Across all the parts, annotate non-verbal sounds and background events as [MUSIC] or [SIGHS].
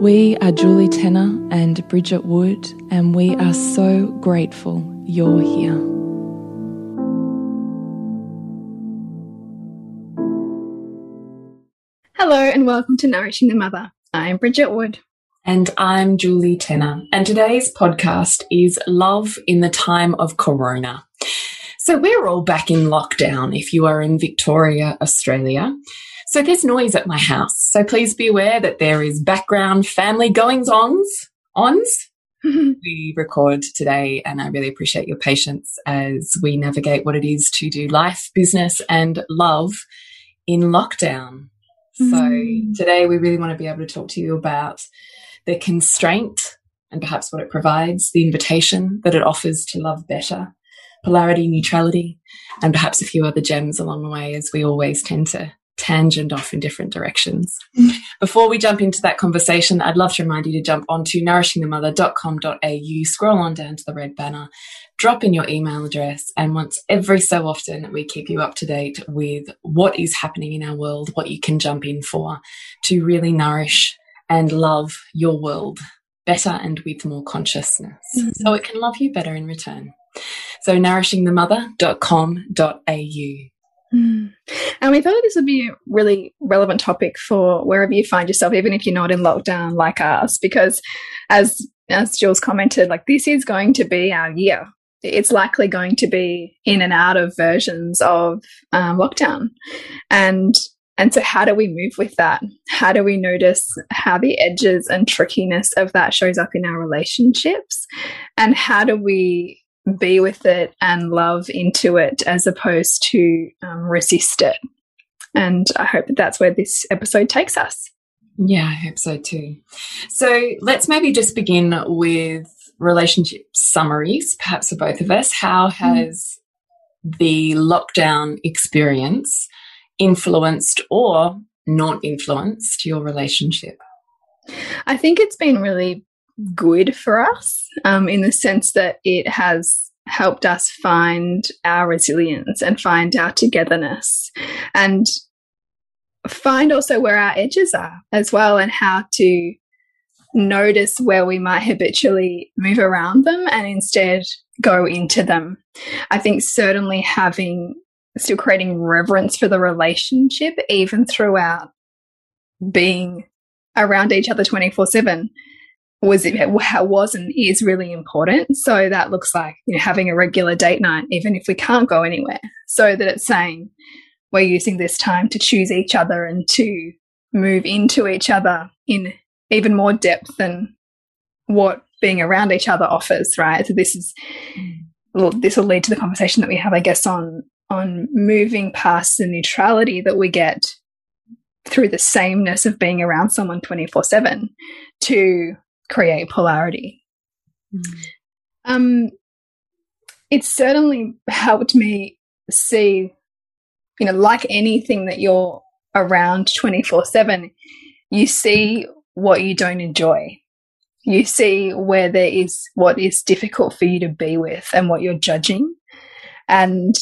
We are Julie Tenner and Bridget Wood, and we are so grateful you're here. Hello, and welcome to Nourishing the Mother. I'm Bridget Wood. And I'm Julie Tenner. And today's podcast is Love in the Time of Corona. So we're all back in lockdown if you are in Victoria, Australia. So there's noise at my house. So please be aware that there is background family goings ons, ons. [LAUGHS] we record today, and I really appreciate your patience as we navigate what it is to do life, business, and love in lockdown. Mm. So today we really want to be able to talk to you about the constraint and perhaps what it provides, the invitation that it offers to love better, polarity, neutrality, and perhaps a few other gems along the way as we always tend to tangent off in different directions. Before we jump into that conversation, I'd love to remind you to jump onto nourishingthemother.com.au, scroll on down to the red banner, drop in your email address, and once every so often, we keep you up to date with what is happening in our world, what you can jump in for to really nourish and love your world better and with more consciousness mm -hmm. so it can love you better in return. So nourishingthemother.com.au. [SIGHS] And we thought this would be a really relevant topic for wherever you find yourself, even if you're not in lockdown like us, because as as Jules commented, like this is going to be our year. It's likely going to be in and out of versions of um, lockdown, and and so how do we move with that? How do we notice how the edges and trickiness of that shows up in our relationships, and how do we be with it and love into it as opposed to um, resist it. And I hope that that's where this episode takes us. Yeah, I hope so too. So let's maybe just begin with relationship summaries, perhaps for both of us. How mm-hmm. has mm. the lockdown experience influenced or not influenced your relationship? I think it's been really good for us um, in the sense that it has helped us find our resilience and find our togetherness and find also where our edges are as well and how to notice where we might habitually move around them and instead go into them. I think certainly having still creating reverence for the relationship even throughout being around each other 24 7 was it was and is really important. So that looks like you know having a regular date night, even if we can't go anywhere, so that it's saying we're using this time to choose each other and to move into each other in even more depth than what being around each other offers. Right. So this is mm. well, this will lead to the conversation that we have, I guess, on on moving past the neutrality that we get through the sameness of being around someone 24 7 to create polarity. Mm. Um, it's certainly helped me see, you know, like anything that you're around 24 7, you see what you don't enjoy. you see where there is what is difficult for you to be with and what you're judging. And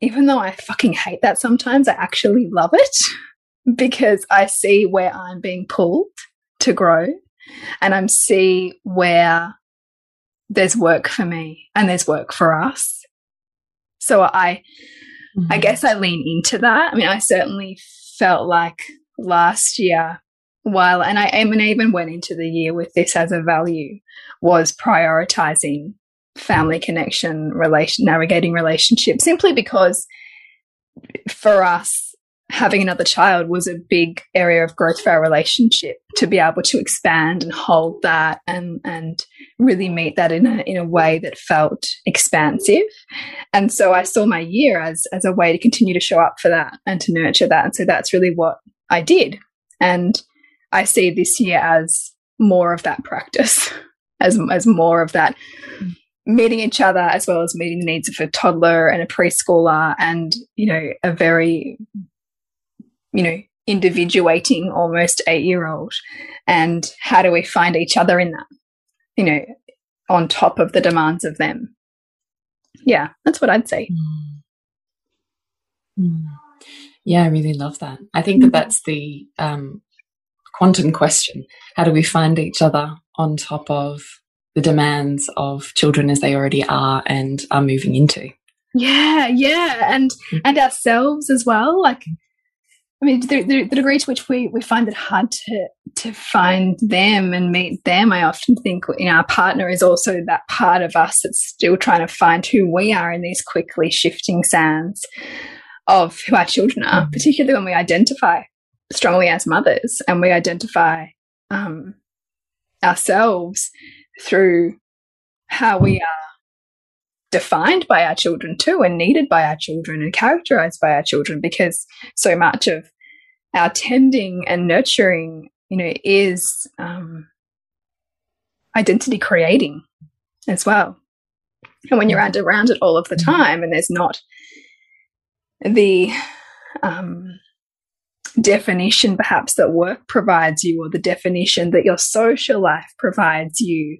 even though I fucking hate that sometimes, I actually love it [LAUGHS] because I see where I'm being pulled to grow and I'm see where there's work for me and there's work for us. So I mm -hmm. I guess I lean into that. I mean, I certainly felt like last year while and I, I mean, I even went into the year with this as a value was prioritizing family connection, relation, navigating relationships, simply because for us, having another child was a big area of growth for our relationship to be able to expand and hold that and and really meet that in a in a way that felt expansive. And so i saw my year as as a way to continue to show up for that and to nurture that. And so that's really what i did. And i see this year as more of that practice [LAUGHS] as as more of that meeting each other as well as meeting the needs of a toddler and a preschooler and you know a very you know, individuating almost eight year old. And how do we find each other in that, you know, on top of the demands of them? Yeah, that's what I'd say. Mm. Mm. Yeah, I really love that. I think that that's the um, quantum question. How do we find each other on top of the demands of children as they already are and are moving into? Yeah, yeah, and mm. and ourselves as well. Like I mean, the, the, the, degree to which we, we find it hard to to find them and meet them, I often think you know, our partner is also that part of us that's still trying to find who we are in these quickly shifting sands of who our children are, mm-hmm. particularly when we identify strongly as mothers and we identify um, ourselves through how we are defined by our children too and needed by our children and characterized by our children because so much of our tending and nurturing you know is um, identity creating as well and when you're around it all of the mm-hmm. time and there's not the um, definition perhaps that work provides you or the definition that your social life provides you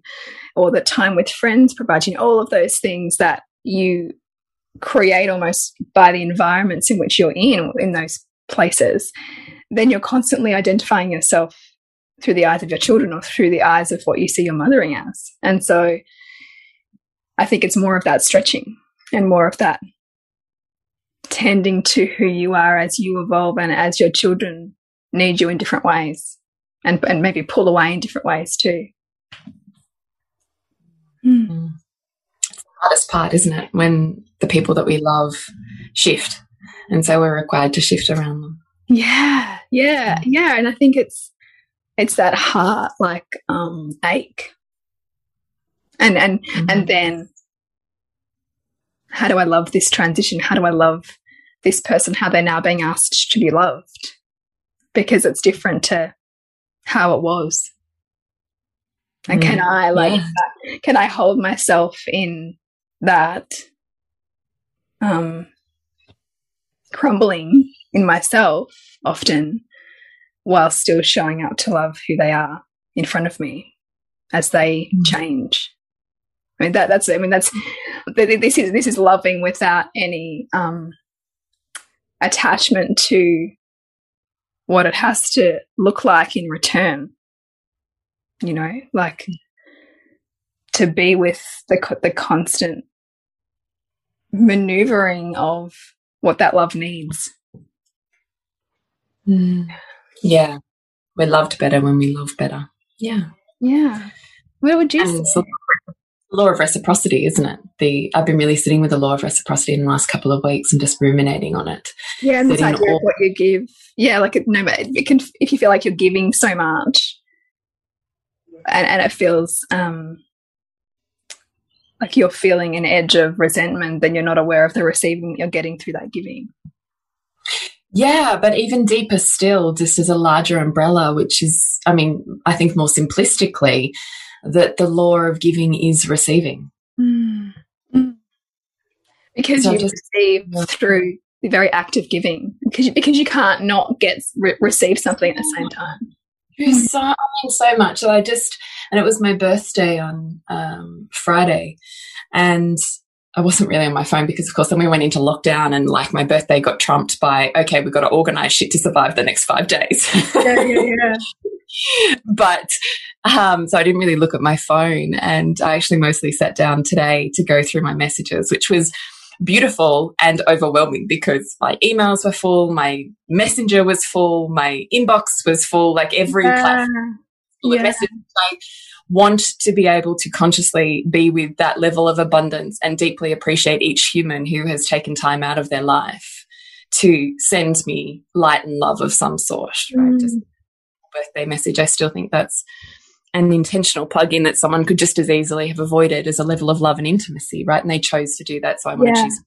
or that time with friends provides you all of those things that you create almost by the environments in which you're in in those places then you're constantly identifying yourself through the eyes of your children or through the eyes of what you see your mothering as. And so i think it's more of that stretching and more of that tending to who you are as you evolve and as your children need you in different ways and, and maybe pull away in different ways too. Mm. It's the hardest part, isn't it? When the people that we love shift. And so we're required to shift around them. Yeah, yeah, yeah. And I think it's it's that heart like um ache. And and mm -hmm. and then how do I love this transition? How do I love this person, how they're now being asked to be loved? Because it's different to how it was. And mm. can I like yeah. can I hold myself in that um crumbling in myself often while still showing up to love who they are in front of me as they mm. change. I mean that that's I mean that's this is this is loving without any um, attachment to what it has to look like in return. You know, like to be with the the constant maneuvering of what that love needs. Mm. Yeah, we're loved better when we love better. Yeah, yeah. What would you and say? Law of reciprocity, isn't it? The I've been really sitting with the law of reciprocity in the last couple of weeks and just ruminating on it. Yeah, and this idea of what you give. Yeah, like it, no, it can if you feel like you're giving so much, and and it feels um like you're feeling an edge of resentment, then you're not aware of the receiving you're getting through that giving. Yeah, but even deeper still, just as a larger umbrella, which is, I mean, I think more simplistically, that the law of giving is receiving. Mm. Because so you just, receive yeah. through the very act of giving, because you, because you can't not get re receive something at the same time. So, I mean, so much. I just, And it was my birthday on um, Friday. And I wasn't really on my phone because, of course, then we went into lockdown and like my birthday got trumped by, okay, we've got to organize shit to survive the next five days. yeah, yeah, yeah. [LAUGHS] [LAUGHS] but um, so I didn't really look at my phone. And I actually mostly sat down today to go through my messages, which was beautiful and overwhelming because my emails were full, my messenger was full, my inbox was full, like every uh, platform. Yeah. Message. I want to be able to consciously be with that level of abundance and deeply appreciate each human who has taken time out of their life to send me light and love of some sort, right? Just mm. Birthday message. I still think that's an intentional plug-in that someone could just as easily have avoided as a level of love and intimacy, right? And they chose to do that. So I want yeah. to choose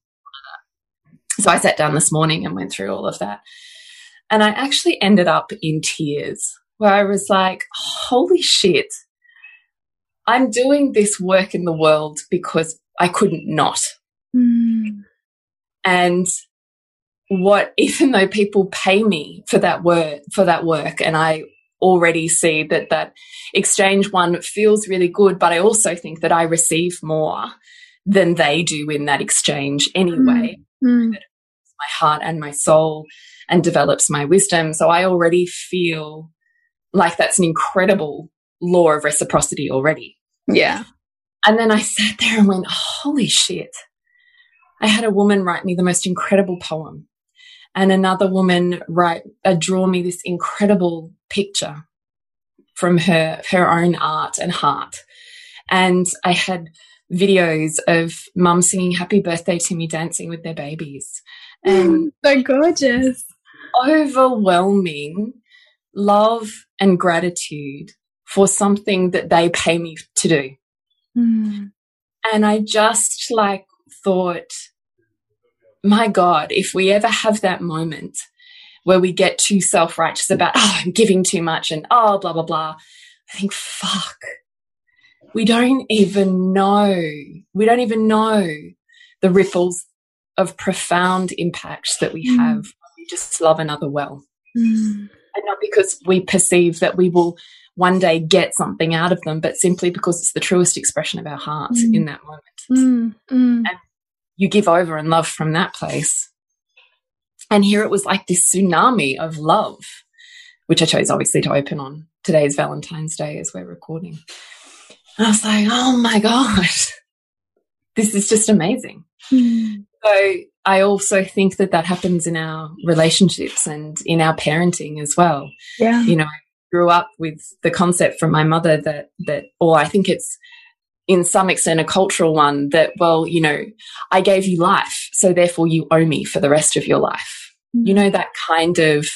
so I sat down this morning and went through all of that. And I actually ended up in tears where I was like, holy shit, I'm doing this work in the world because I couldn't not. Mm. And what, [LAUGHS] even though people pay me for that work, for that work, and I already see that that exchange one feels really good, but I also think that I receive more than they do in that exchange anyway. Mm. Mm. My heart and my soul and develops my wisdom. So I already feel like that's an incredible law of reciprocity already. Yeah. And then I sat there and went, holy shit. I had a woman write me the most incredible poem and another woman write, uh, draw me this incredible picture from her, her own art and heart. And I had videos of mum singing happy birthday to me dancing with their babies. [LAUGHS] And so gorgeous. Overwhelming love and gratitude for something that they pay me to do. Mm. And I just like thought, my God, if we ever have that moment where we get too self righteous about, oh, I'm giving too much and oh, blah, blah, blah, I think, fuck, we don't even know, we don't even know the ripples of profound impacts that we mm. have we just love another well. Mm. And not because we perceive that we will one day get something out of them, but simply because it's the truest expression of our heart mm. in that moment. Mm. Mm. And you give over and love from that place. And here it was like this tsunami of love, which I chose obviously to open on today's Valentine's Day as we're recording. And I was like, oh my God, [LAUGHS] this is just amazing. Mm. So I also think that that happens in our relationships and in our parenting as well. Yeah. You know, I grew up with the concept from my mother that, that, or I think it's in some extent a cultural one that, well, you know, I gave you life, so therefore you owe me for the rest of your life. Mm. You know, that kind of,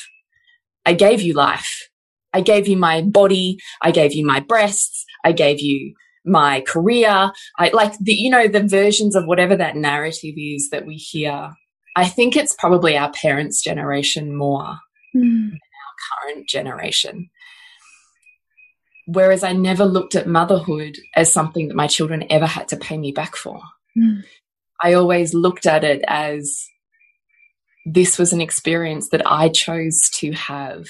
I gave you life. I gave you my body. I gave you my breasts. I gave you my career. I like the, you know, the versions of whatever that narrative is that we hear. I think it's probably our parents' generation more mm. than our current generation. Whereas I never looked at motherhood as something that my children ever had to pay me back for. Mm. I always looked at it as this was an experience that I chose to have,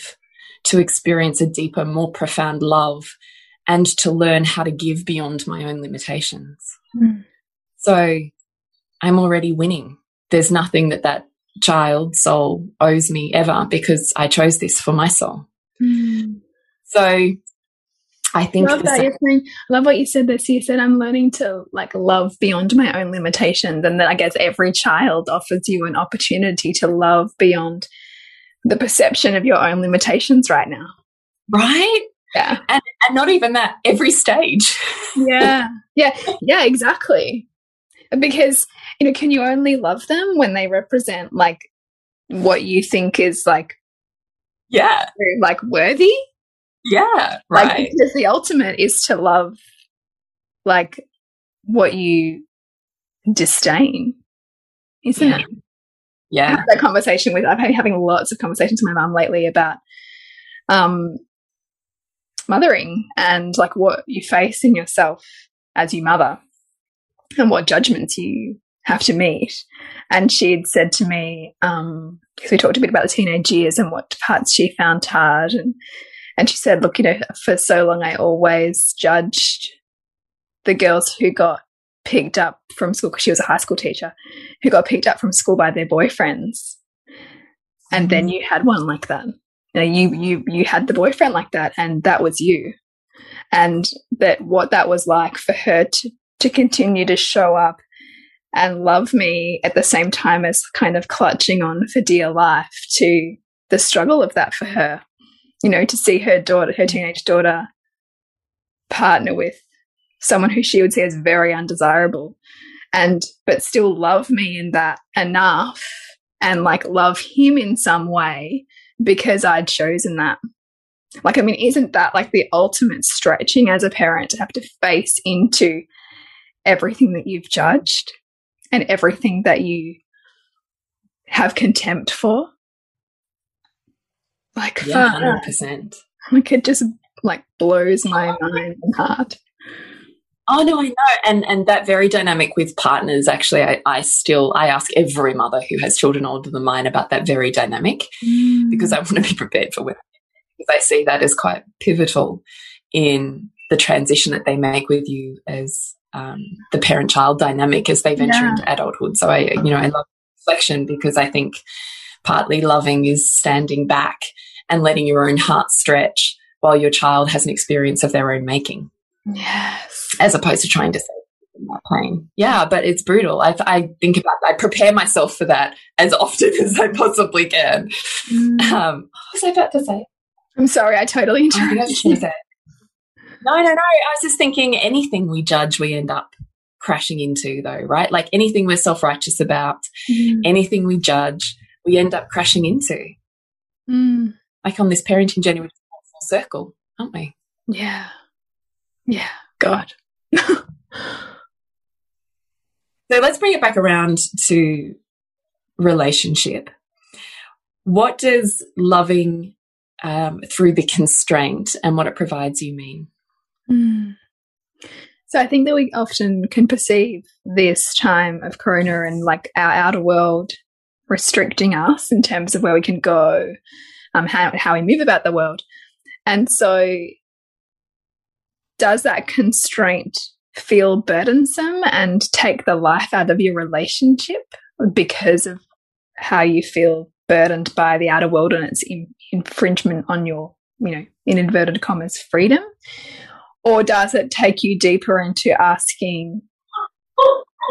to experience a deeper, more profound love and to learn how to give beyond my own limitations. Mm. So I'm already winning. There's nothing that that child soul owes me ever because I chose this for my soul. Mm. So I think love that. You're saying, I love what you said this. You said I'm learning to like love beyond my own limitations, and that I guess every child offers you an opportunity to love beyond the perception of your own limitations right now. Right? Yeah. And and not even that, every stage. yeah. [LAUGHS] Yeah. Yeah, exactly. Because, you know, can you only love them when they represent like what you think is like Yeah. Like worthy? Yeah, right. Like, because the ultimate is to love, like, what you disdain, isn't yeah. it? Yeah. that conversation with, I've been having lots of conversations with my mum lately about um, mothering and like what you face in yourself as you mother and what judgments you have to meet. And she'd said to me, um, because we talked a bit about the teenage years and what parts she found hard and And she said, look, you know, for so long I always judged the girls who got picked up from school because she was a high school teacher who got picked up from school by their boyfriends. And then mm. you had one like that. You know, you you you had the boyfriend like that and that was you. And that what that was like for her to to continue to show up and love me at the same time as kind of clutching on for dear life to the struggle of that for her. You know, to see her daughter, her teenage daughter, partner with someone who she would see as very undesirable and but still love me in that enough and like love him in some way because I'd chosen that. Like, I mean, isn't that like the ultimate stretching as a parent to have to face into everything that you've judged and everything that you have contempt for? Like, yeah, 100%. Like, it just like blows my mind and heart. Oh no, I know, and and that very dynamic with partners. Actually, I, I still I ask every mother who has children older than mine about that very dynamic mm. because I want to be prepared for women because I see that as quite pivotal in the transition that they make with you as um, the parent-child dynamic as they venture yeah. into adulthood. So I, you know, I love reflection because I think partly loving is standing back and letting your own heart stretch while your child has an experience of their own making. Yes. As opposed to trying to say that plane. Yeah, but it's brutal. I, I think about I prepare myself for that as often [LAUGHS] as I possibly can. Mm. Um, what was I about to say? I'm sorry, I totally interrupted. No, no, no. I was just thinking anything we judge, we end up crashing into, though, right? Like anything we're self righteous about, mm. anything we judge, we end up crashing into. Mm. Like on this parenting journey, we're full circle, aren't we? Yeah. Yeah, God. so let's bring it back around to relationship. What does loving um, through the constraint and what it provides you mean? Mm. So I think that we often can perceive this time of Corona and like our outer world restricting us in terms of where we can go, um, how, how we move about the world. And so does that constraint feel burdensome and take the life out of your relationship because of how you feel burdened by the outer world and its in infringement on your, you know, in inverted commas, freedom? Or does it take you deeper into asking,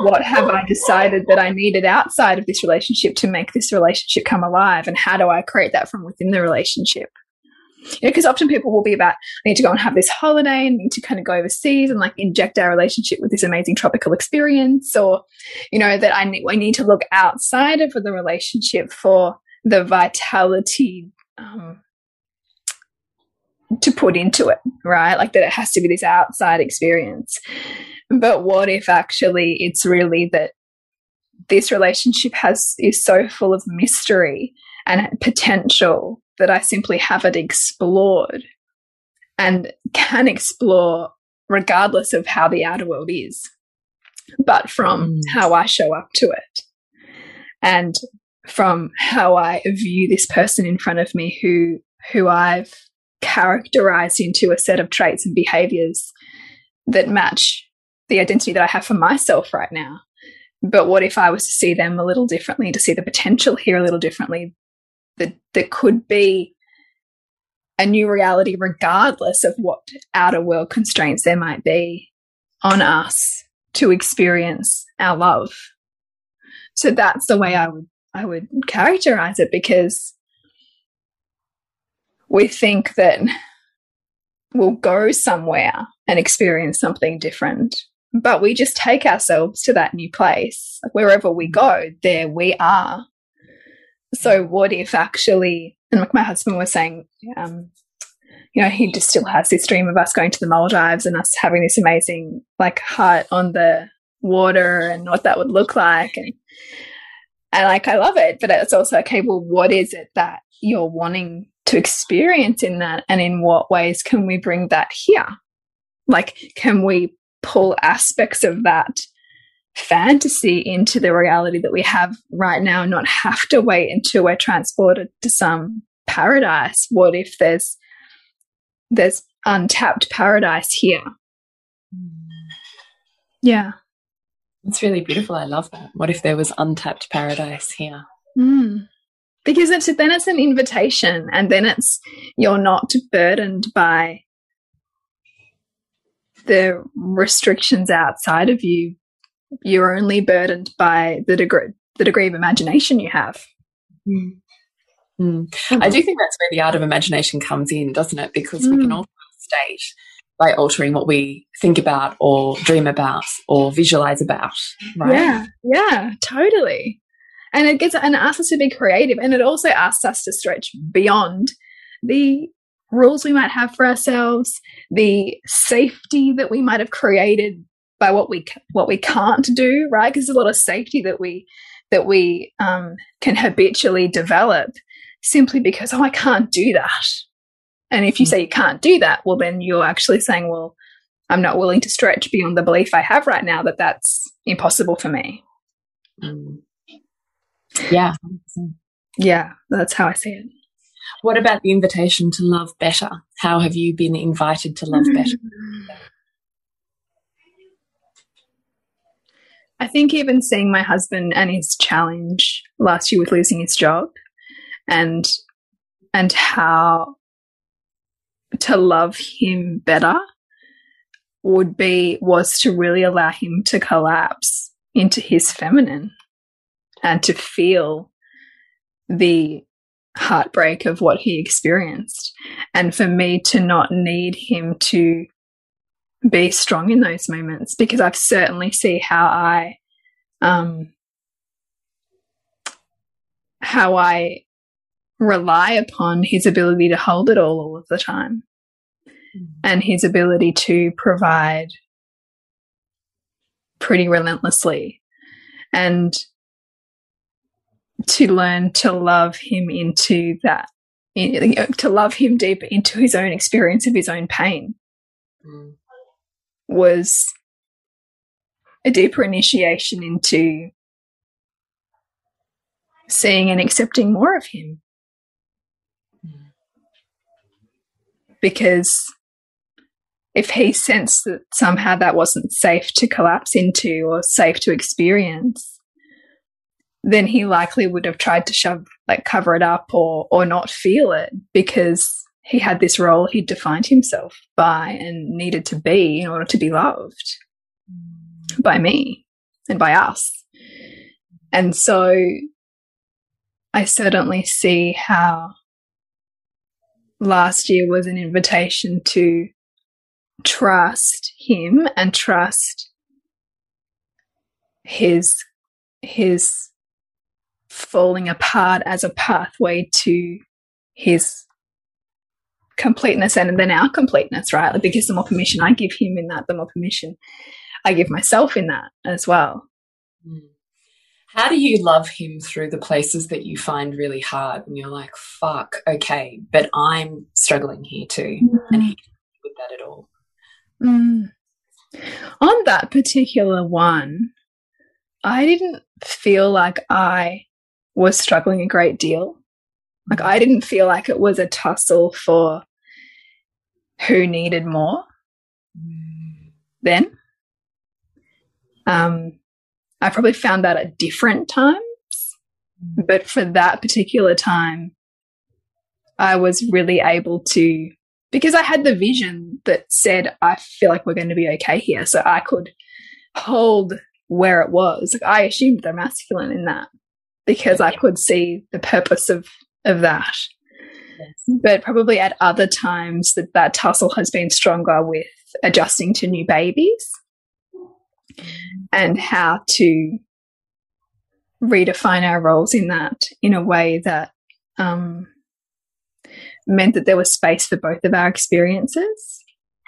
what have I decided that I needed outside of this relationship to make this relationship come alive? And how do I create that from within the relationship? because you know, often people will be about, I need to go and have this holiday and need to kind of go overseas and like inject our relationship with this amazing tropical experience, or, you know, that I need, I need to look outside of the relationship for the vitality um, to put into it, right? Like that it has to be this outside experience. But what if actually it's really that this relationship has is so full of mystery and potential that I simply haven't explored and can explore regardless of how the outer world is, but from mm. how I show up to it and from how I view this person in front of me who who I've characterized into a set of traits and behaviors that match the identity that I have for myself right now. But what if I was to see them a little differently, to see the potential here a little differently, that that could be a new reality regardless of what outer world constraints there might be on us to experience our love so that's the way i would i would characterize it because we think that we'll go somewhere and experience something different. But we just take ourselves to that new place. Wherever we go there we are. So what if actually, and like my husband was saying, um, you know, he just still has this dream of us going to the Maldives and us having this amazing like hut on the water and what that would look like. And, and like, I love it, but it's also, okay, well, what is it that you're wanting to experience in that? And in what ways can we bring that here? Like, can we pull aspects of that fantasy into the reality that we have right now and not have to wait until we're transported to some paradise? What if there's there's untapped paradise here. Yeah. It's really beautiful. I love that. What if there was untapped paradise here? Mm. Because it's then it's an invitation, and then it's you're not burdened by the restrictions outside of you. You're only burdened by the degree the degree of imagination you have. Mm. Mm. I do think that's where the art of imagination comes in, doesn't it? Because we can alter state by altering what we think about or dream about or visualize about. Right? Yeah, yeah, totally. And it gets and it asks us to be creative, and it also asks us to stretch beyond the rules we might have for ourselves, the safety that we might have created by what we what we can't do, right? Because there's a lot of safety that we that we um, can habitually develop simply because oh I can't do that, and if you mm. say you can't do that, well, then you're actually saying, well, I'm not willing to stretch beyond the belief I have right now that that's impossible for me. Mm. Yeah. Yeah, that's how I see it. What about the invitation to love better? How have you been invited to love better? [LAUGHS] I think even seeing my husband and his challenge last year with losing his job and and how to love him better would be was to really allow him to collapse into his feminine and to feel the heartbreak of what he experienced. And for me to not need him to be strong in those moments because I've certainly see how I um how I rely upon his ability to hold it all all of the time. Mm. and his ability to provide pretty relentlessly. And to learn to love him into that to love him deeper into his own experience of his own pain mm. was a deeper initiation into seeing and accepting more of him because if he sensed that somehow that wasn't safe to collapse into or safe to experience, then he likely would have tried to shove, like, cover it up or, or not feel it because he had this role he'd defined himself by and needed to be in order to be loved by me and by us. And so I certainly see how last year was an invitation to trust him and trust his his falling apart as a pathway to his completeness and then our completeness right like because the more permission i give him in that the more permission i give myself in that as well mm. How do you love him through the places that you find really hard and you're like, fuck, okay, but I'm struggling here too. Mm. And he can't with that at all. Mm. On that particular one, I didn't feel like I was struggling a great deal. Like I didn't feel like it was a tussle for who needed more then. Um, I probably found that at different times. But for that particular time, I was really able to, because I had the vision that said, I feel like we're going to be okay here. So I could hold where it was. Like I assumed the masculine in that because I could see the purpose of, of that. Yes. But probably at other times that that tussle has been stronger with adjusting to new babies and how to redefine our roles in that in a way that um, meant that there was space for both of our experiences.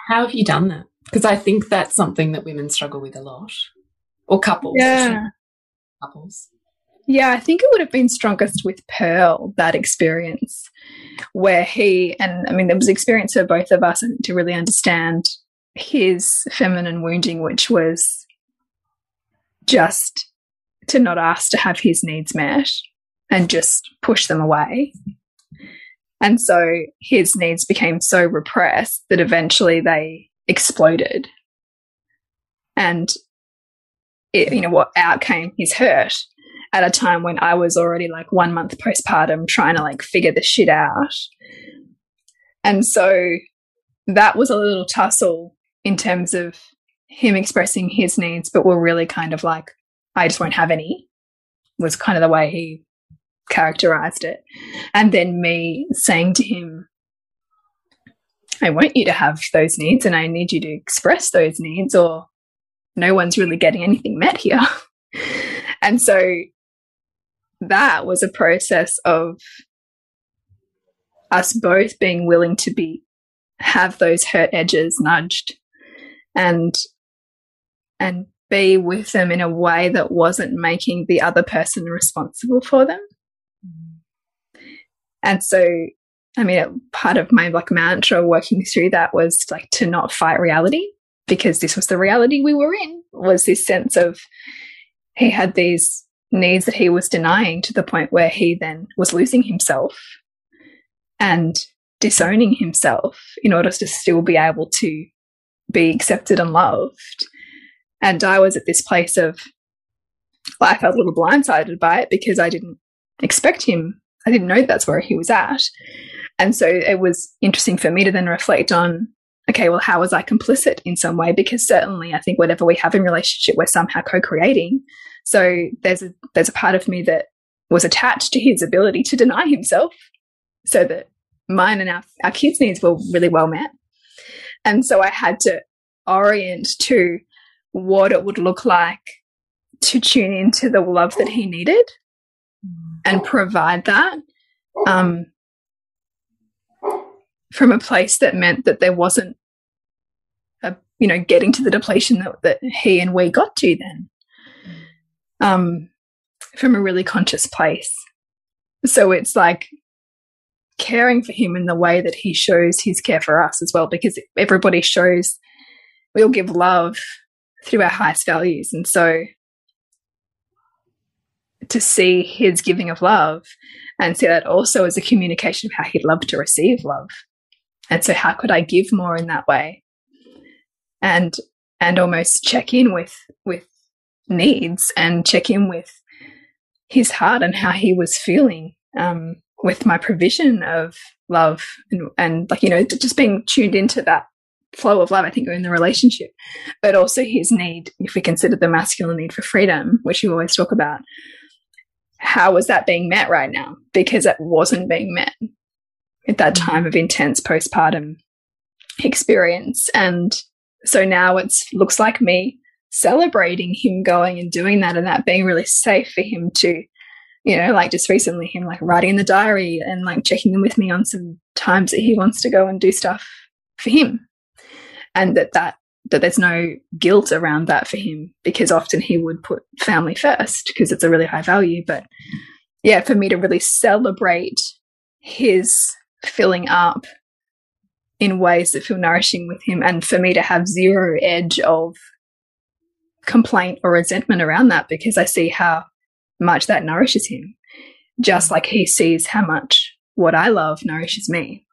How have you done that? Because I think that's something that women struggle with a lot, or couples. Yeah, couples. Yeah, I think it would have been strongest with Pearl that experience, where he and I mean there was experience for both of us to really understand his feminine wounding, which was just to not ask to have his needs met and just push them away. And so his needs became so repressed that eventually they exploded. And it, you know, what out came his hurt at a time when I was already like one month postpartum trying to like figure the shit out. And so that was a little tussle in terms of him expressing his needs, but we're really kind of like, I just won't have any, was kind of the way he characterized it. And then me saying to him, I want you to have those needs and I need you to express those needs, or no one's really getting anything met here. [LAUGHS] and so that was a process of us both being willing to be have those hurt edges nudged and and be with them in a way that wasn't making the other person responsible for them. Mm-hmm. And so, I mean, part of my like mantra working through that was like to not fight reality because this was the reality we were in was this sense of he had these needs that he was denying to the point where he then was losing himself and disowning himself in order to still be able to be accepted and loved. And I was at this place of, well, I felt a little blindsided by it because I didn't expect him. I didn't know that's where he was at. And so it was interesting for me to then reflect on, okay, well, how was I complicit in some way? Because certainly I think whatever we have in relationship, we're somehow co-creating. So there's a, there's a part of me that was attached to his ability to deny himself so that mine and our, our kids' needs were really well met. And so I had to orient to what it would look like to tune into the love that he needed and provide that um, from a place that meant that there wasn't a, you know getting to the depletion that, that he and we got to then um, from a really conscious place so it's like caring for him in the way that he shows his care for us as well, because everybody shows we'll give love through our highest values. And so to see his giving of love and see that also as a communication of how he'd love to receive love. And so how could I give more in that way? And and almost check in with with needs and check in with his heart and how he was feeling. Um, with my provision of love and, and like, you know, just being tuned into that flow of love, I think, in the relationship, but also his need, if we consider the masculine need for freedom, which we always talk about, how was that being met right now? Because it wasn't being met at that mm-hmm. time of intense postpartum experience. And so now it looks like me celebrating him going and doing that and that being really safe for him to you know, like just recently him like writing in the diary and like checking in with me on some times that he wants to go and do stuff for him. And that that that there's no guilt around that for him because often he would put family first because it's a really high value. But yeah, for me to really celebrate his filling up in ways that feel nourishing with him and for me to have zero edge of complaint or resentment around that because I see how much that nourishes him, just like he sees how much what I love nourishes me.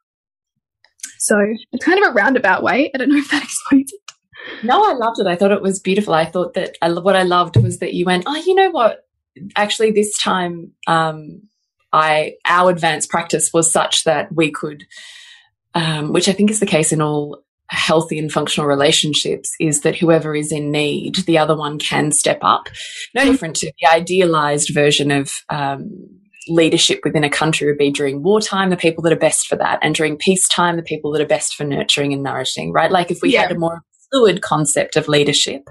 So it's kind of a roundabout way. I don't know [LAUGHS] if that explains it. No, I loved it. I thought it was beautiful. I thought that I, what I loved was that you went, oh, you know what? Actually, this time, um, I our advanced practice was such that we could, um, which I think is the case in all healthy and functional relationships is that whoever is in need, the other one can step up. No different to the idealized version of um, leadership within a country would be during wartime, the people that are best for that, and during peacetime, the people that are best for nurturing and nourishing, right? Like if we yeah. had a more fluid concept of leadership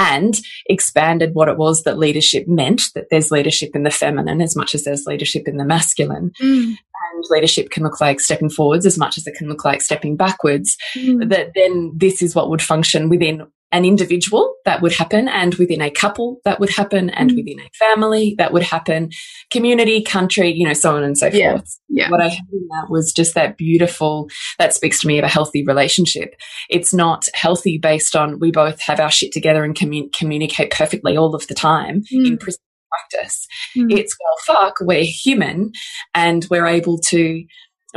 and expanded what it was that leadership meant that there's leadership in the feminine as much as there's leadership in the masculine. Mm and leadership can look like stepping forwards as much as it can look like stepping backwards, mm. that then this is what would function within an individual that would happen and within a couple that would happen and mm. within a family that would happen community country you know so on and so yeah. forth yeah. what i had in that was just that beautiful that speaks to me of a healthy relationship it's not healthy based on we both have our shit together and commun communicate perfectly all of the time mm. in practice. Mm. It's well, fuck, we're human and we're able to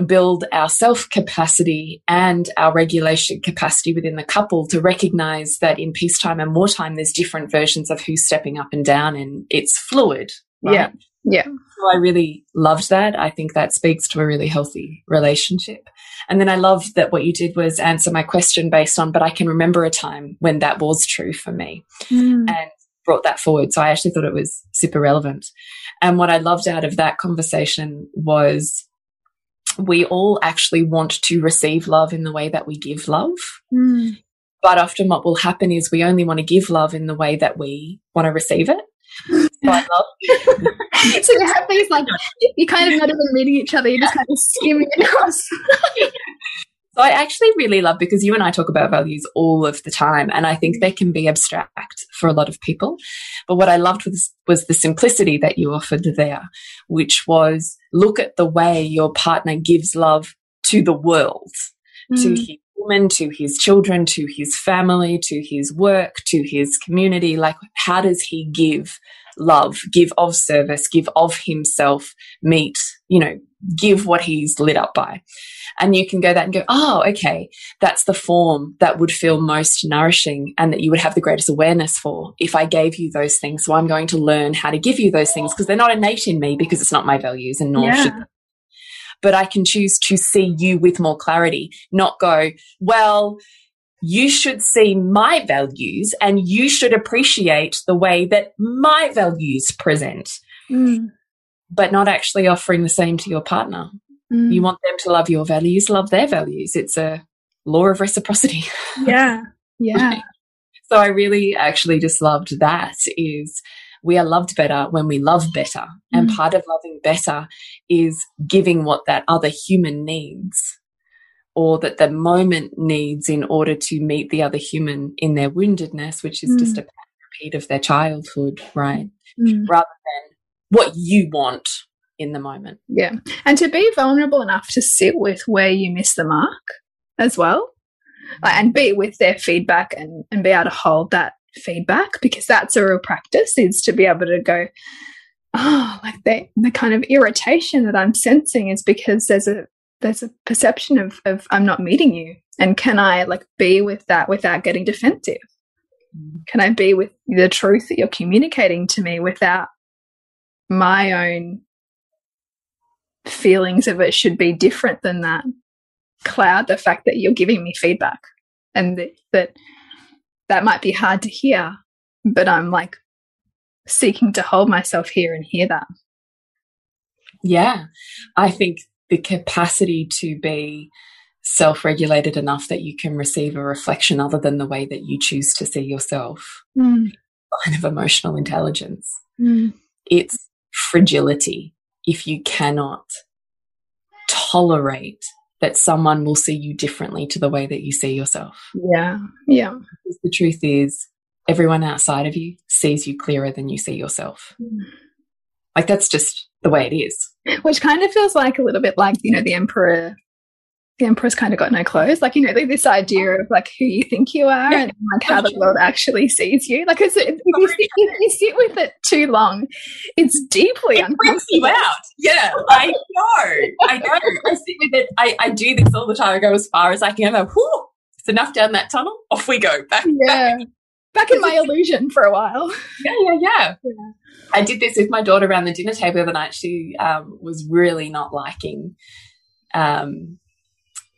build our self capacity and our regulation capacity within the couple to recognize that in peacetime and wartime, there's different versions of who's stepping up and down and it's fluid. Right? Yeah. Yeah. So I really loved that. I think that speaks to a really healthy relationship. And then I love that what you did was answer my question based on, but I can remember a time when that was true for me mm. and brought that forward. So I actually thought it was super relevant. And what I loved out of that conversation was we all actually want to receive love in the way that we give love. Mm. But often what will happen is we only want to give love in the way that we want to receive it. [LAUGHS] so you have these like you kind of [LAUGHS] not even meeting each other, you're just kind of skimming across. [LAUGHS] So I actually really love because you and I talk about values all of the time, and I think they can be abstract for a lot of people. But what I loved was was the simplicity that you offered there, which was look at the way your partner gives love to the world, mm. to his woman, to his children, to his family, to his work, to his community. Like, how does he give love, give of service, give of himself, meet, you know, give what he's lit up by. And you can go that and go, oh, okay, that's the form that would feel most nourishing and that you would have the greatest awareness for if I gave you those things. So I'm going to learn how to give you those things because they're not innate in me because it's not my values and nor yeah. should but I can choose to see you with more clarity, not go, well, you should see my values and you should appreciate the way that my values present. Mm but not actually offering the same to your partner. Mm. You want them to love your values, love their values. It's a law of reciprocity. [LAUGHS] Yeah. Yeah. so I really actually just loved that is we are loved better when we love better. Mm. And part of loving better is giving what that other human needs or that the moment needs in order to meet the other human in their woundedness, which is mm. just a repeat of their childhood, right? Mm. Rather than what you want in the moment. Yeah. And to be vulnerable enough to sit with where you miss the mark as well. and be with their feedback and, and be able to hold that feedback because that's a real practice is to be able to go, oh, like the, the kind of irritation that I'm sensing is because there's a there's a perception of, of I'm not meeting you. And can I like be with that without getting defensive? Mm. Can I be with the truth that you're communicating to me without my own feelings of it should be different than that cloud the fact that you're giving me feedback and th that that might be hard to hear but i'm like seeking to hold myself here and hear that yeah i think the capacity to be self-regulated enough that you can receive a reflection other than the way that you choose to see yourself mm. kind of emotional intelligence mm. it's fragility if you cannot tolerate that someone will see you differently to the way that you see yourself. Yeah. Yeah. Because the truth is, everyone outside of you sees you clearer than you see yourself. Mm. Like that's just the way it is. Which kind of feels like a little bit like, you know, the emperor the emperor's kind of got no clothes. Like, you know, like this idea of like who you think you are and like how the world actually sees you. Like, if, if, you, sit, if you sit with it too long, it's deeply it uncomfortable. You out. Yeah, I know. I know. I sit with it. I, I do this all the time. I go as far as I can. I go, whew, it's enough down that tunnel. Off we go. Back, yeah. back. Back in my illusion for a while. Yeah, yeah, yeah. yeah. I did this with my daughter around the dinner table the other night. She um, was really not liking um,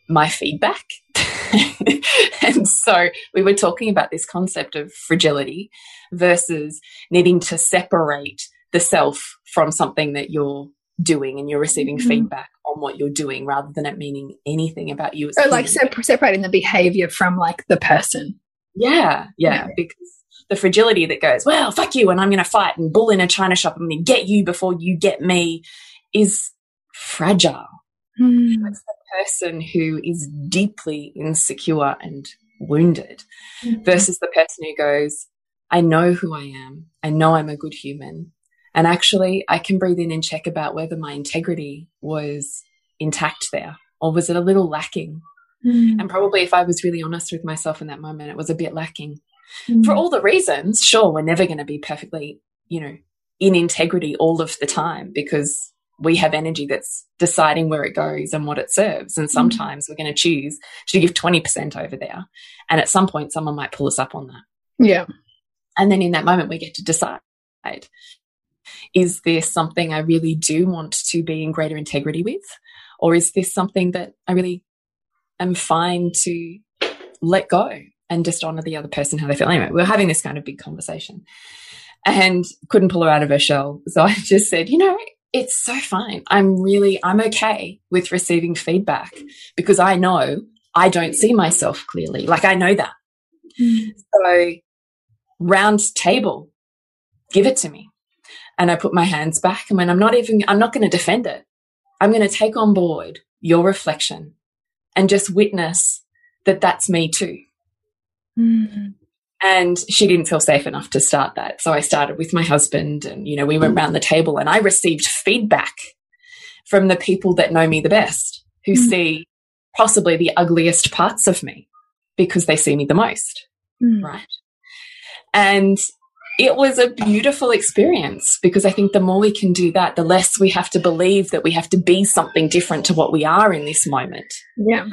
my feedback. [LAUGHS] and so we were talking about this concept of fragility versus needing to separate the self from something that you're doing and you're receiving mm -hmm. feedback on what you're doing rather than it meaning anything about you. As like separating the behavior from like the person. Yeah, yeah, yeah, because the fragility that goes, well, fuck you, and I'm going to fight and bull in a china shop. To get you before you get me is fragile. Mm. It's the person who is deeply insecure and wounded mm. versus the person who goes, I know who I am. I know I'm a good human. And actually, I can breathe in and check about whether my integrity was intact there or was it a little lacking. Mm. And probably if I was really honest with myself in that moment, it was a bit lacking. Mm. For all the reasons, sure, we're never going to be perfectly, you know, in integrity all of the time because we have energy that's deciding where it goes and what it serves. And mm. sometimes mm. we're going to choose to give 20% over there. And at some point, someone might pull us up on that. Yeah. And then in that moment, we get to decide is this something I really do want to be in greater integrity with? Or is this something that I really am fine to let go and just honor the other person how they feel? Anyway, we are having this kind of big conversation and couldn't pull her out of her shell. So [LAUGHS] I just said, you know, it's so fine. I'm really, I'm okay with receiving feedback because I know I don't see myself clearly. Like I know that. Mm. So round table, give it to me. And I put my hands back and when I'm not even, I'm not going to defend it. I'm going to take on board your reflection and just witness that that's me too. Mm. And she didn't feel safe enough to start that. So I started with my husband and, you know, we went around the table and I received feedback from the people that know me the best, who mm. see possibly the ugliest parts of me because they see me the most. Mm. Right. And it was a beautiful experience because I think the more we can do that, the less we have to believe that we have to be something different to what we are in this moment. Yeah.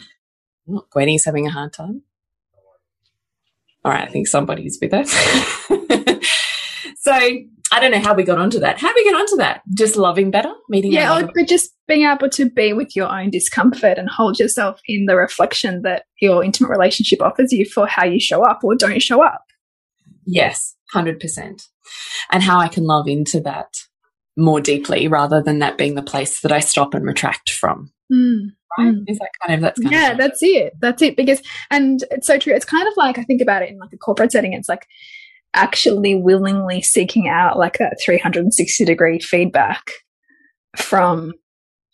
Gwenny's having a hard time. All right, I think somebody's with us. [LAUGHS] so I don't know how we got onto that. How we get onto that? Just loving better, meeting. Yeah, but just being able to be with your own discomfort and hold yourself in the reflection that your intimate relationship offers you for how you show up or don't show up. Yes, 100%. And how I can love into that more deeply rather than that being the place that I stop and retract from. Mm. Right? Mm. Is that kind of that's kind yeah, of that's it. That's it. Because and it's so true. It's kind of like I think about it in like a corporate setting. It's like actually willingly seeking out like that 360 degree feedback from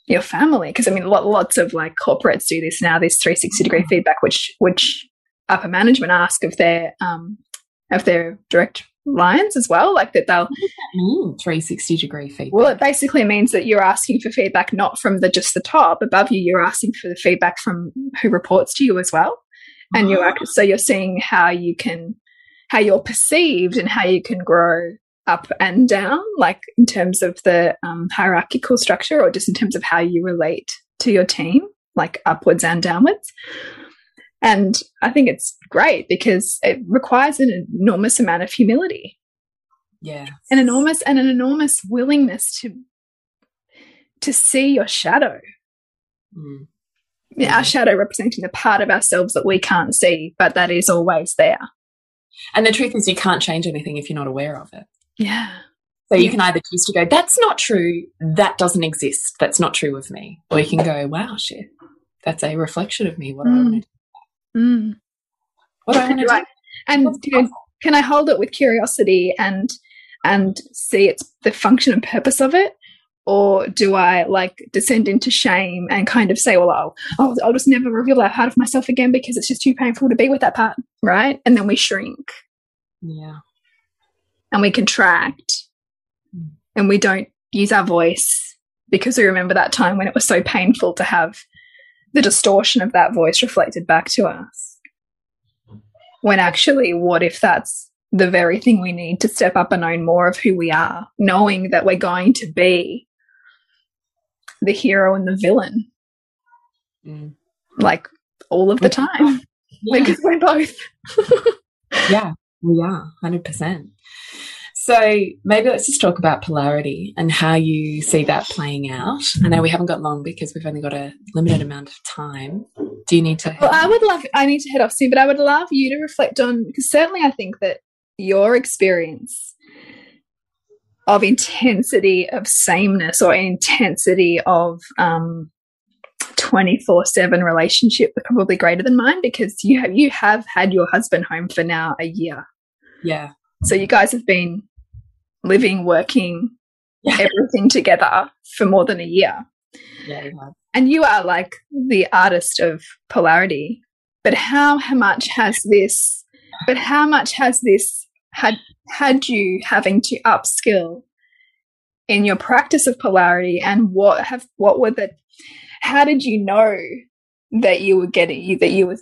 your family. Because I mean, lots of like corporates do this now. This 360 degree mm. feedback, which which upper management ask of their um, of their direct lines as well like that they'll mean 360 degree feedback? Well it basically means that you're asking for feedback not from the just the top above you you're asking for the feedback from who reports to you as well. And oh. you're so you're seeing how you can how you're perceived and how you can grow up and down like in terms of the um, hierarchical structure or just in terms of how you relate to your team like upwards and downwards and I think it's great because it requires an enormous amount of humility. Yeah. An enormous and an enormous willingness to to see your shadow. Mm. Yeah, our shadow representing the part of ourselves that we can't see, but that is always there. And the truth is you can't change anything if you're not aware of it. Yeah. So you can either choose to go, that's not true, that doesn't exist, that's not true of me. Or you can go, wow, shit, that's a reflection of me. What do I want to do? Mm. What do I want to do? And do, can I hold it with curiosity and and see its the function and purpose of it? Or do I like descend into shame and kind of say, well, I'll, I'll, I'll just never reveal that part of myself again because it's just too painful to be with that part, right? And then we shrink. Yeah. And we contract mm. and we don't use our voice because we remember that time when it was so painful to have the distortion of that voice reflected back to us. When actually, what if that's the very thing we need to step up and own more of who we are, knowing that we're going to be the hero and the villain, mm. like all of the time, [LAUGHS] yeah. because we're both. [LAUGHS] yeah, we are, 100%. So maybe let's just talk about polarity and how you see that playing out. I know we haven't got long because we've only got a limited amount of time. Do you need to? Well, I would love. I need to head off soon, but I would love you to reflect on because certainly I think that your experience of intensity of sameness or intensity of um, 24 7 relationship are probably greater than mine because you have you have had your husband home for now a year yeah so you guys have been living, working, yeah. [LAUGHS] everything together for more than a year. Yeah, and you are like the artist of polarity. But how, how much has this, but how much has this had, had you having to upskill in your practice of polarity and what have, what were the, how did you know that you were getting, you, that you were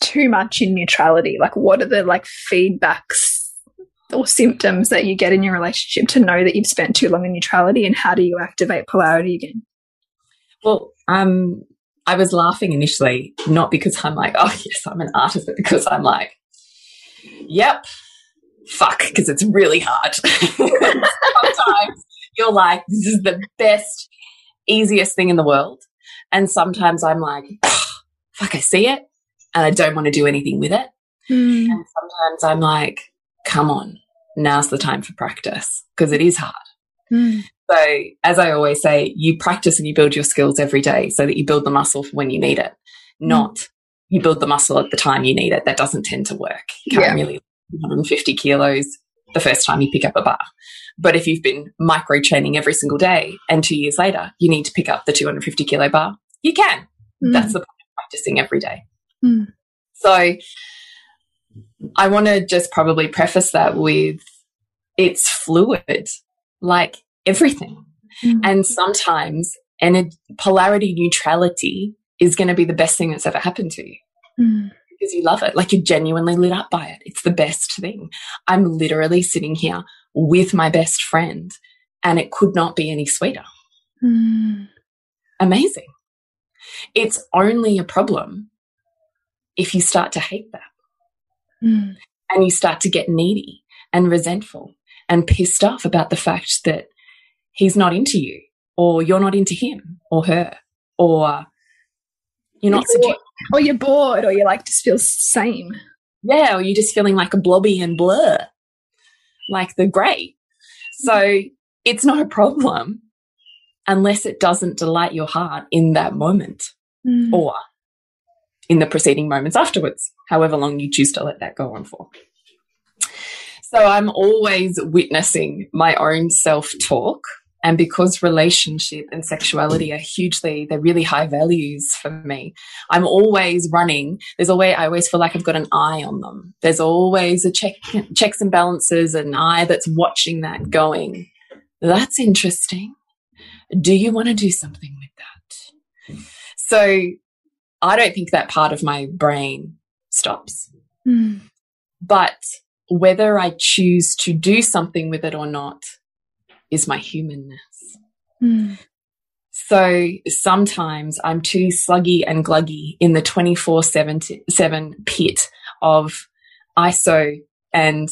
too much in neutrality? Like, what are the like feedbacks or symptoms that you get in your relationship to know that you've spent too long in neutrality and how do you activate polarity again? Well, um, I was laughing initially, not because I'm like, oh, [LAUGHS] yes, I'm an artist, but because I'm like, yep, fuck, because it's really hard. [LAUGHS] sometimes you're like, this is the best, easiest thing in the world. And sometimes I'm like, fuck, I see it and I don't want to do anything with it. Mm. And sometimes I'm like, come on, now's the time for practice because it is hard. Mm. So, as I always say, you practice and you build your skills every day so that you build the muscle for when you need it, mm. not you build the muscle at the time you need it. That doesn't tend to work. You can't yeah. really 150 kilos the first time you pick up a bar. But if you've been micro training every single day and two years later you need to pick up the 250 kilo bar, you can. Mm. That's the point of practicing every day. Mm. So I want to just probably preface that with it's fluid, like everything. Mm. And sometimes and polarity neutrality is going to be the best thing that's ever happened to you mm. because you love it. Like you're genuinely lit up by it. It's the best thing. I'm literally sitting here with my best friend and it could not be any sweeter. Mm. Amazing. It's only a problem if you start to hate that. Mm. And you start to get needy and resentful and pissed off about the fact that he's not into you or you're not into him or her or you're not you're or you're bored or you like just feel same. Yeah, or you're just feeling like a blobby and blur, like the grey. So it's not a problem unless it doesn't delight your heart in that moment mm. or in the preceding moments afterwards, however long you choose to let that go on for. So I'm always witnessing my own self talk. And because relationship and sexuality are hugely, they're really high values for me. I'm always running. There's always, I always feel like I've got an eye on them. There's always a check, checks and balances, an eye that's watching that going. That's interesting. Do you want to do something with that? So I don't think that part of my brain stops. Mm. But whether I choose to do something with it or not is my humanness. Mm. So sometimes I'm too sluggy and gluggy in the 24 7 pit of ISO and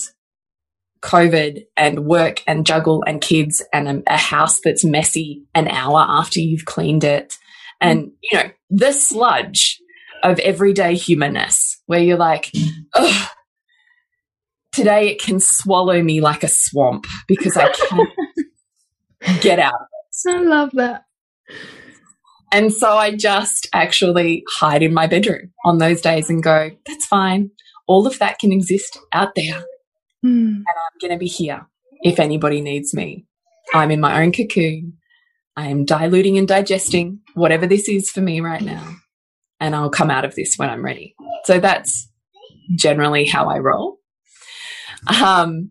COVID and work and juggle and kids and a, a house that's messy an hour after you've cleaned it and, you know, the sludge of everyday humanness where you're like, Ugh, today it can swallow me like a swamp because I can't [LAUGHS] get out of it. I love that. And so I just actually hide in my bedroom on those days and go, that's fine. All of that can exist out there. Mm. And I'm going to be here if anybody needs me. I'm in my own cocoon. I am diluting and digesting whatever this is for me right now. And I'll come out of this when I'm ready. So that's generally how I roll. Um,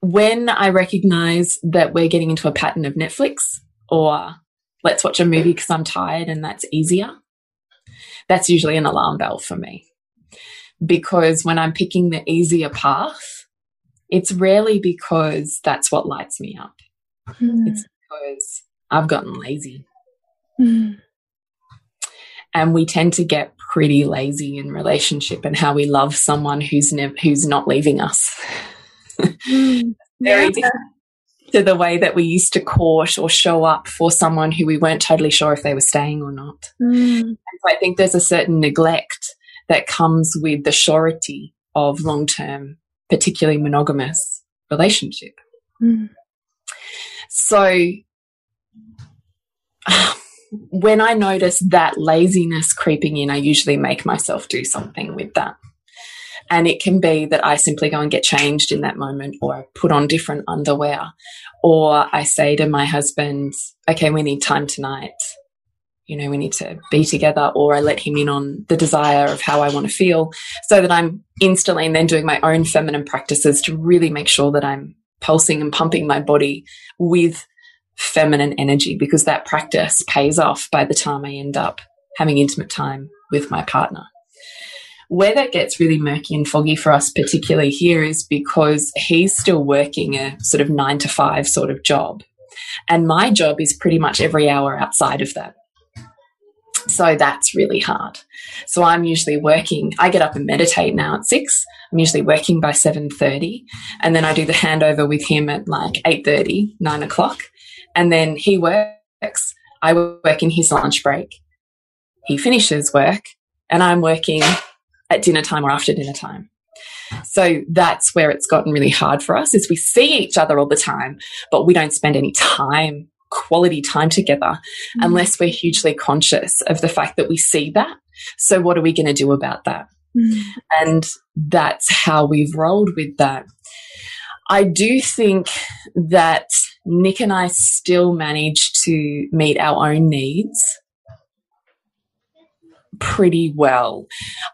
when I recognize that we're getting into a pattern of Netflix or let's watch a movie because I'm tired and that's easier, that's usually an alarm bell for me. Because when I'm picking the easier path, it's rarely because that's what lights me up. Mm. It's because I've gotten lazy. Mm. And we tend to get pretty lazy in relationship and how we love someone who's never who's not leaving us. mm. [LAUGHS] Very yeah. different to the way that we used to court or show up for someone who we weren't totally sure if they were staying or not. Mm. So I think there's a certain neglect that comes with the surety of long term, particularly monogamous relationship. Mm. So when I notice that laziness creeping in, I usually make myself do something with that. And it can be that I simply go and get changed in that moment, or put on different underwear, or I say to my husband, okay, we need time tonight. You know, we need to be together, or I let him in on the desire of how I want to feel so that I'm instantly and then doing my own feminine practices to really make sure that I'm pulsing and pumping my body with feminine energy because that practice pays off by the time I end up having intimate time with my partner. where that gets really murky and foggy for us, particularly here, is because he's still working a sort of nine to five sort of job. And my job is pretty much every hour outside of that. So that's really hard. So I'm usually working, I get up and meditate now at six. I'm usually working by 7.30 and then I do the handover with him at like 8.30, 9 o'clock. And then he works. I work in his lunch break. He finishes work and I'm working at dinner time or after dinner time. So that's where it's gotten really hard for us is we see each other all the time, but we don't spend any time, quality time together mm unless we're hugely conscious of the fact that we see that. So what are we going to do about that? Mm. [LAUGHS] And that's how we've rolled with that. I do think that Nick and I still manage to meet our own needs pretty well.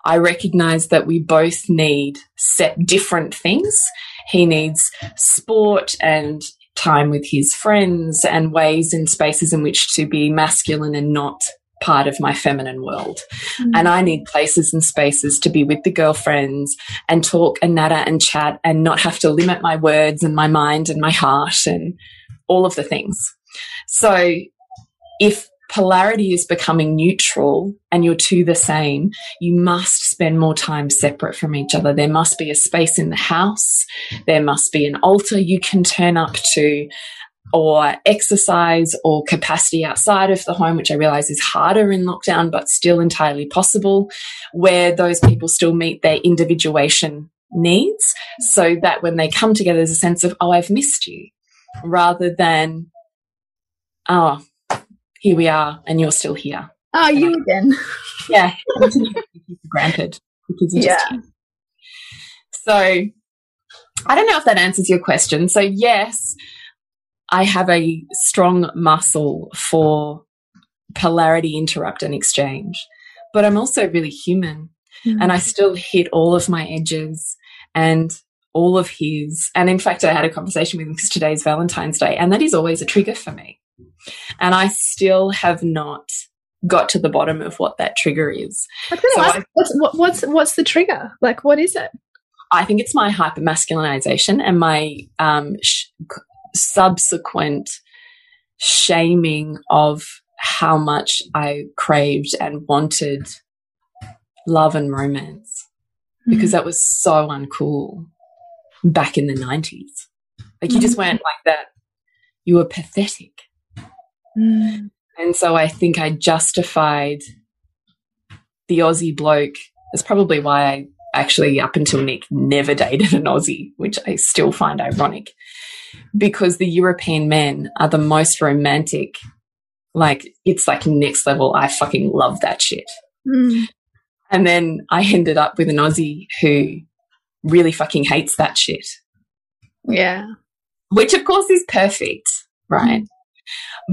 I recognize that we both need set different things. He needs sport and time with his friends and ways and spaces in which to be masculine and not part of my feminine world. Mm. And I need places and spaces to be with the girlfriends and talk and natter and chat and not have to limit my words and my mind and my heart and all of the things. So if polarity is becoming neutral and you're two the same, you must spend more time separate from each other. There must be a space in the house. There must be an altar you can turn up to or exercise or capacity outside of the home, which I realize is harder in lockdown, but still entirely possible, where those people still meet their individuation needs so that when they come together, there's a sense of, oh, I've missed you rather than, oh, here we are and you're still here. Oh, you again. [LAUGHS] Yeah. granted because you yeah. just So I don't know if that answers your question. So yes, I have a strong muscle for polarity interrupt and exchange, but I'm also really human mm and I still hit all of my edges and all of his. And in fact, I had a conversation with him because today's Valentine's Day, and that is always a trigger for me. And I still have not got to the bottom of what that trigger is. So I, what's, what's, what's the trigger? Like, what is it? I think it's my hypermasculinization and my um, sh subsequent shaming of how much I craved and wanted love and romance mm. because that was so uncool back in the 90s. Like, you just mm-hmm. weren't like that. You were pathetic. Mm. And so I think I justified the Aussie bloke. That's probably why I actually, up until Nick, never [LAUGHS] dated an Aussie, which I still find ironic. Because the European men are the most romantic. Like, it's like next level. I fucking love that shit. Mm. And then I ended up with an Aussie who really fucking hates that shit. Yeah. Which, of course, is perfect, right?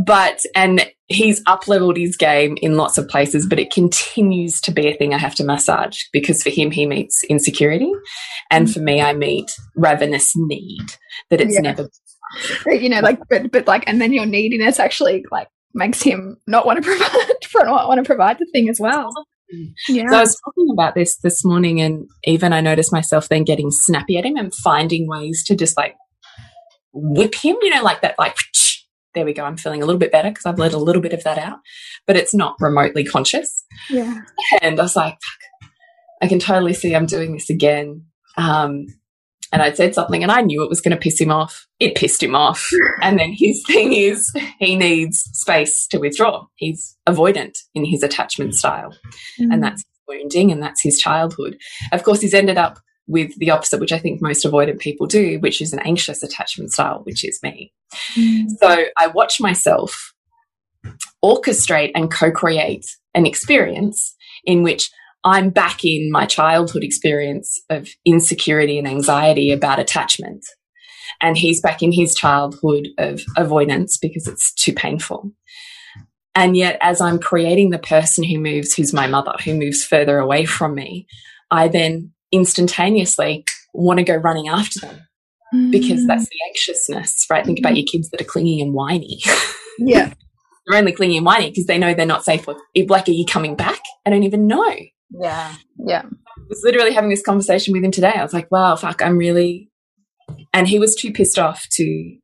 But, and he's up leveled his game in lots of places, but it continues to be a thing I have to massage because for him, he meets insecurity. And for me, I meet ravenous need that it's yeah. never. You know, like, but, but like, and then your neediness actually like makes him not want to [LAUGHS] provide, not want to provide the thing as well. Yeah. So I was talking about this this morning, and even I noticed myself then getting snappy at him and finding ways to just like whip him, you know, like that, like there we go. I'm feeling a little bit better because I've let a little bit of that out, but it's not remotely conscious. Yeah. And I was like, I can totally see I'm doing this again. Um, and I'd said something and I knew it was going to piss him off. It pissed him off. [LAUGHS] and then his thing is he needs space to withdraw. He's avoidant in his attachment style. Mm. And that's wounding and that's his childhood. Of course, he's ended up with the opposite, which I think most avoidant people do, which is an anxious attachment style, which is me. Mm. So I watch myself orchestrate and co create an experience in which I'm back in my childhood experience of insecurity and anxiety about attachment. And he's back in his childhood of avoidance because it's too painful. And yet, as I'm creating the person who moves, who's my mother, who moves further away from me, I then instantaneously want to go running after them mm. because that's mm. the anxiousness, right? Think about your kids that are clingy and whiny. [LAUGHS] Yeah. they're only clingy and whiny because they know they're not safe with, like, are you coming back? I don't even know. Yeah. Yeah. was literally having this conversation with him today. I was like, wow, fuck, I'm really. And he was too pissed off to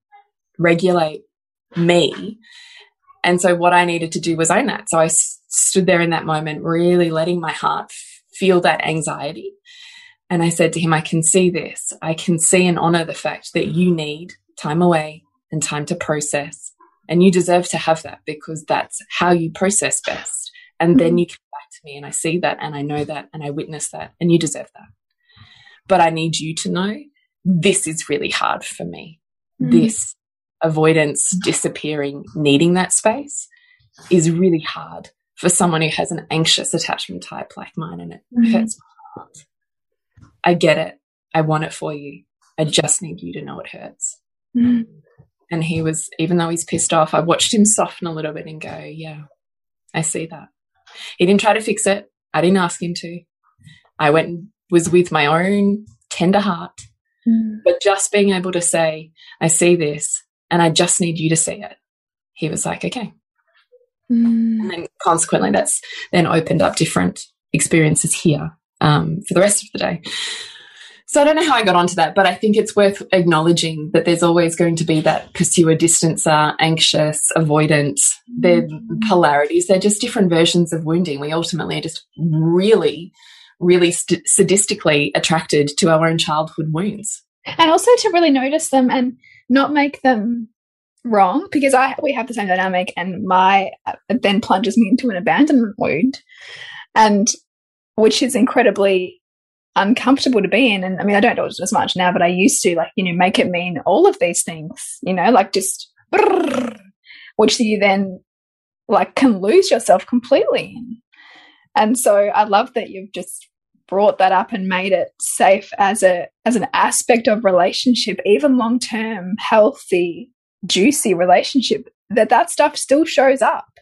regulate me. And so what I needed to do was own that. So I stood there in that moment, really letting my heart feel that anxiety. And I said to him, I can see this. I can see and honor the fact that you need time away and time to process. And you deserve to have that because that's how you process best. And then mm-hmm. you come back to me and I see that and I know that and I witness that and you deserve that. But I need you to know this is really hard for me. Mm. This avoidance, disappearing, needing that space is really hard for someone who has an anxious attachment type like mine and it mm. hurts my heart. I get it. I want it for you. I just need you to know it hurts. Mm. And he was, even though he's pissed off, I watched him soften a little bit and go, Yeah, I see that. He didn't try to fix it. I didn't ask him to. I went and was with my own tender heart. Mm. But just being able to say, I see this and I just need you to see it. He was like, okay. Mm. And then consequently, that's then opened up different experiences here um, for the rest of the day. So I don't know how I got onto that, but I think it's worth acknowledging that there's always going to be that pursuer, distancer, anxious, avoidant. They're polarities. They're just different versions of wounding. We ultimately are just really, really sadistically attracted to our own childhood wounds. And also to really notice them and not make them wrong because I we have the same dynamic and my uh, then plunges me into an abandonment wound and which is incredibly uncomfortable to be in. And I mean, I don't do it as much now, but I used to like, you know, make it mean all of these things, you know, like just, which you then like can lose yourself completely in. And so I love that you've just brought that up and made it safe as a as an aspect of relationship even long term healthy juicy relationship that that stuff still shows up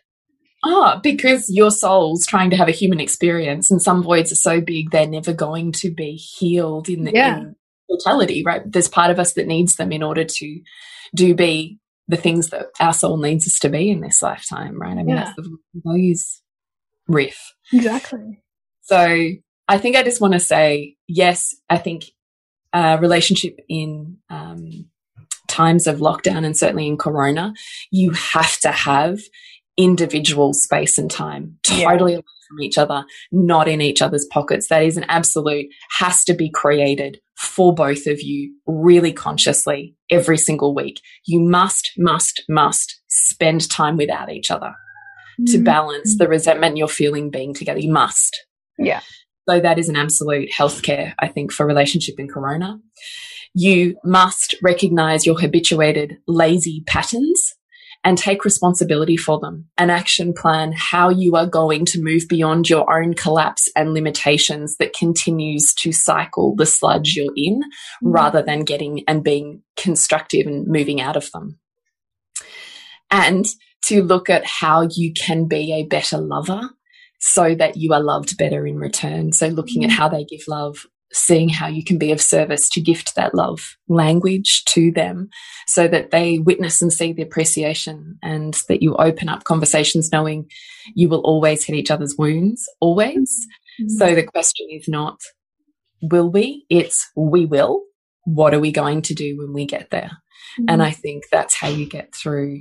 Ah, because your soul's trying to have a human experience, and some voids are so big they're never going to be healed in the yeah. in totality, right? There's part of us that needs them in order to do be the things that our soul needs us to be in this lifetime, right? I mean, yeah. that's the values riff. Exactly. So I think I just want to say, yes, I think a relationship in um, times of lockdown and certainly in Corona, you have to have individual space and time, totally yeah. from each other, not in each other's pockets. That is an absolute, has to be created for both of you really consciously every single week. You must, must, must spend time without each other mm. to balance the resentment you're feeling being together. You must. Yeah. So that is an absolute healthcare, I think, for relationship in Corona. You must recognize your habituated lazy patterns and take responsibility for them. An action plan, how you are going to move beyond your own collapse and limitations that continues to cycle the sludge you're in mm -hmm. rather than getting and being constructive and moving out of them. And to look at how you can be a better lover so that you are loved better in return. So looking at mm. how they give love, seeing how you can be of service to gift that love language to them so that they witness and see the appreciation and that you open up conversations knowing you will always hit each other's wounds, always. Mm -hmm. So the question is not, will we? It's we will. What are we going to do when we get there? Mm -hmm. And I think that's how you get through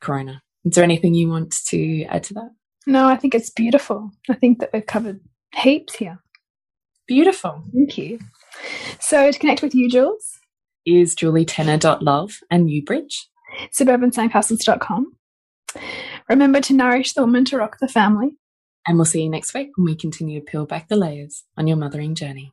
Corona. Is there anything you want to add to that? No, I think it's beautiful. I think that we've covered heaps here. Beautiful. Thank you. So to connect with you, Jules? Is julietenner.love and Newbridge. Suburbansandcastles.com. Remember to nourish the woman to rock the family. And we'll see you next week when we continue to peel back the layers on your mothering journey.